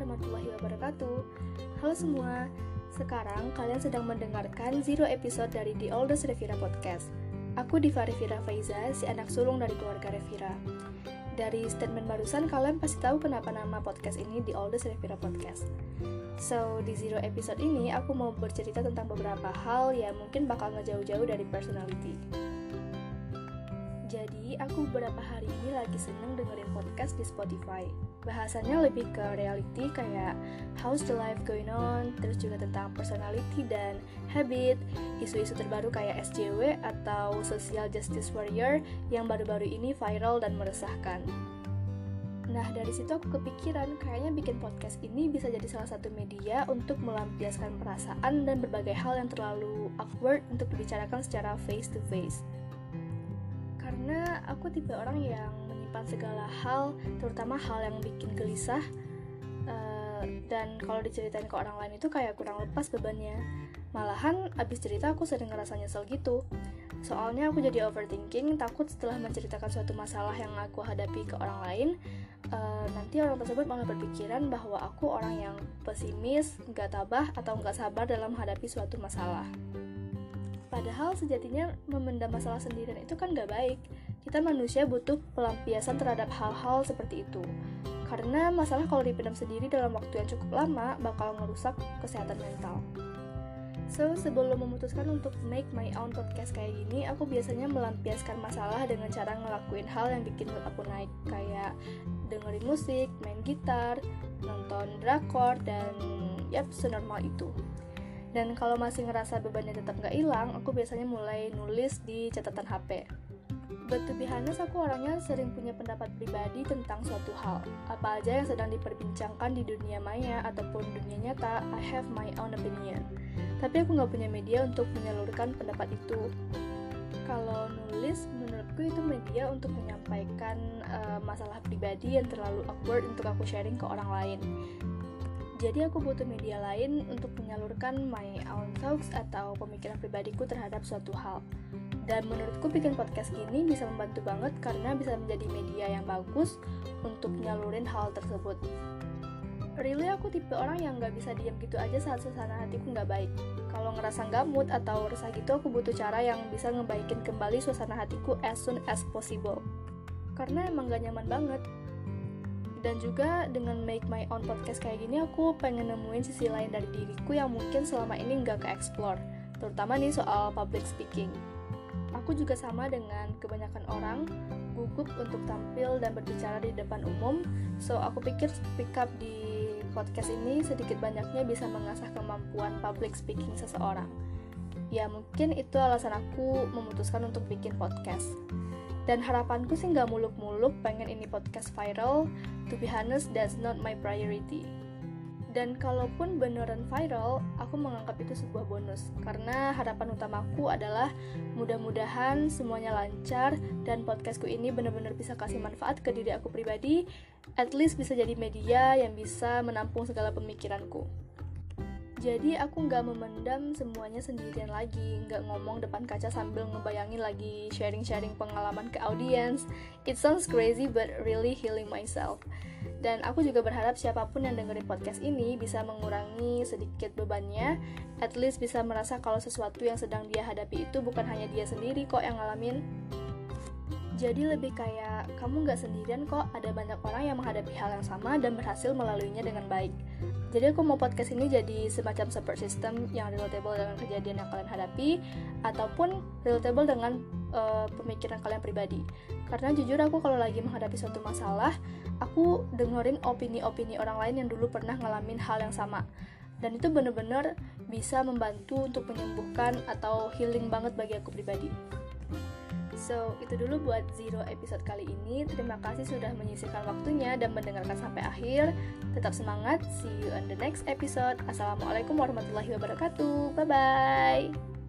warahmatullahi wabarakatuh. Halo semua, sekarang kalian sedang mendengarkan Zero episode dari The Oldest Revira Podcast. Aku Diva Revira Faiza, si anak sulung dari keluarga Revira. Dari statement barusan, kalian pasti tahu kenapa nama podcast ini The Oldest Revira Podcast. So, di Zero episode ini, aku mau bercerita tentang beberapa hal yang mungkin bakal ngejauh-jauh dari personality jadi, aku beberapa hari ini lagi seneng dengerin podcast di Spotify. Bahasannya lebih ke reality kayak how's the life going on, terus juga tentang personality dan habit, isu-isu terbaru kayak SJW atau social justice warrior yang baru-baru ini viral dan meresahkan. Nah, dari situ aku kepikiran kayaknya bikin podcast ini bisa jadi salah satu media untuk melampiaskan perasaan dan berbagai hal yang terlalu awkward untuk dibicarakan secara face to face karena aku tipe orang yang menyimpan segala hal terutama hal yang bikin gelisah uh, dan kalau diceritain ke orang lain itu kayak kurang lepas bebannya malahan abis cerita aku sering ngerasa nyesel gitu soalnya aku jadi overthinking takut setelah menceritakan suatu masalah yang aku hadapi ke orang lain uh, nanti orang tersebut malah berpikiran bahwa aku orang yang pesimis, nggak tabah atau nggak sabar dalam menghadapi suatu masalah. Padahal sejatinya memendam masalah sendirian itu kan gak baik. Kita manusia butuh pelampiasan terhadap hal-hal seperti itu. Karena masalah kalau dipendam sendiri dalam waktu yang cukup lama bakal merusak kesehatan mental. So, sebelum memutuskan untuk make my own podcast kayak gini, aku biasanya melampiaskan masalah dengan cara ngelakuin hal yang bikin mood aku naik, kayak dengerin musik, main gitar, nonton drakor, dan yap, senormal itu. Dan kalau masih ngerasa bebannya tetap nggak hilang, aku biasanya mulai nulis di catatan HP. But to be honest, aku orangnya sering punya pendapat pribadi tentang suatu hal. Apa aja yang sedang diperbincangkan di dunia maya ataupun dunia nyata, I have my own opinion. Tapi aku nggak punya media untuk menyalurkan pendapat itu. Kalau nulis, menurutku itu media untuk menyampaikan uh, masalah pribadi yang terlalu awkward untuk aku sharing ke orang lain. Jadi aku butuh media lain untuk menyalurkan my own thoughts atau pemikiran pribadiku terhadap suatu hal. Dan menurutku bikin podcast gini bisa membantu banget karena bisa menjadi media yang bagus untuk nyalurin hal tersebut. Really aku tipe orang yang gak bisa diam gitu aja saat suasana hatiku gak baik. Kalau ngerasa gak mood atau resah gitu aku butuh cara yang bisa ngebaikin kembali suasana hatiku as soon as possible. Karena emang gak nyaman banget dan juga dengan make my own podcast kayak gini aku pengen nemuin sisi lain dari diriku yang mungkin selama ini nggak ke explore terutama nih soal public speaking. Aku juga sama dengan kebanyakan orang gugup untuk tampil dan berbicara di depan umum. So aku pikir speak up di podcast ini sedikit banyaknya bisa mengasah kemampuan public speaking seseorang. Ya mungkin itu alasan aku memutuskan untuk bikin podcast dan harapanku sih nggak muluk-muluk pengen ini podcast viral. To be honest that's not my priority. Dan kalaupun beneran viral, aku menganggap itu sebuah bonus. Karena harapan utamaku adalah mudah-mudahan semuanya lancar dan podcastku ini benar-benar bisa kasih manfaat ke diri aku pribadi, at least bisa jadi media yang bisa menampung segala pemikiranku. Jadi aku nggak memendam semuanya sendirian lagi, nggak ngomong depan kaca sambil ngebayangin lagi sharing-sharing pengalaman ke audiens. It sounds crazy but really healing myself. Dan aku juga berharap siapa pun yang dengerin podcast ini bisa mengurangi sedikit bebannya, at least bisa merasa kalau sesuatu yang sedang dia hadapi itu bukan hanya dia sendiri kok yang ngalamin, jadi lebih kayak kamu nggak sendirian kok, ada banyak orang yang menghadapi hal yang sama dan berhasil melaluinya dengan baik. Jadi aku mau podcast ini jadi semacam support system yang relatable dengan kejadian yang kalian hadapi ataupun relatable dengan uh, pemikiran kalian pribadi. Karena jujur aku kalau lagi menghadapi suatu masalah, aku dengerin opini-opini orang lain yang dulu pernah ngalamin hal yang sama. Dan itu bener-bener bisa membantu untuk menyembuhkan atau healing banget bagi aku pribadi. So, itu dulu buat Zero episode kali ini. Terima kasih sudah menyisihkan waktunya dan mendengarkan sampai akhir. Tetap semangat. See you on the next episode. Assalamualaikum warahmatullahi wabarakatuh. Bye bye.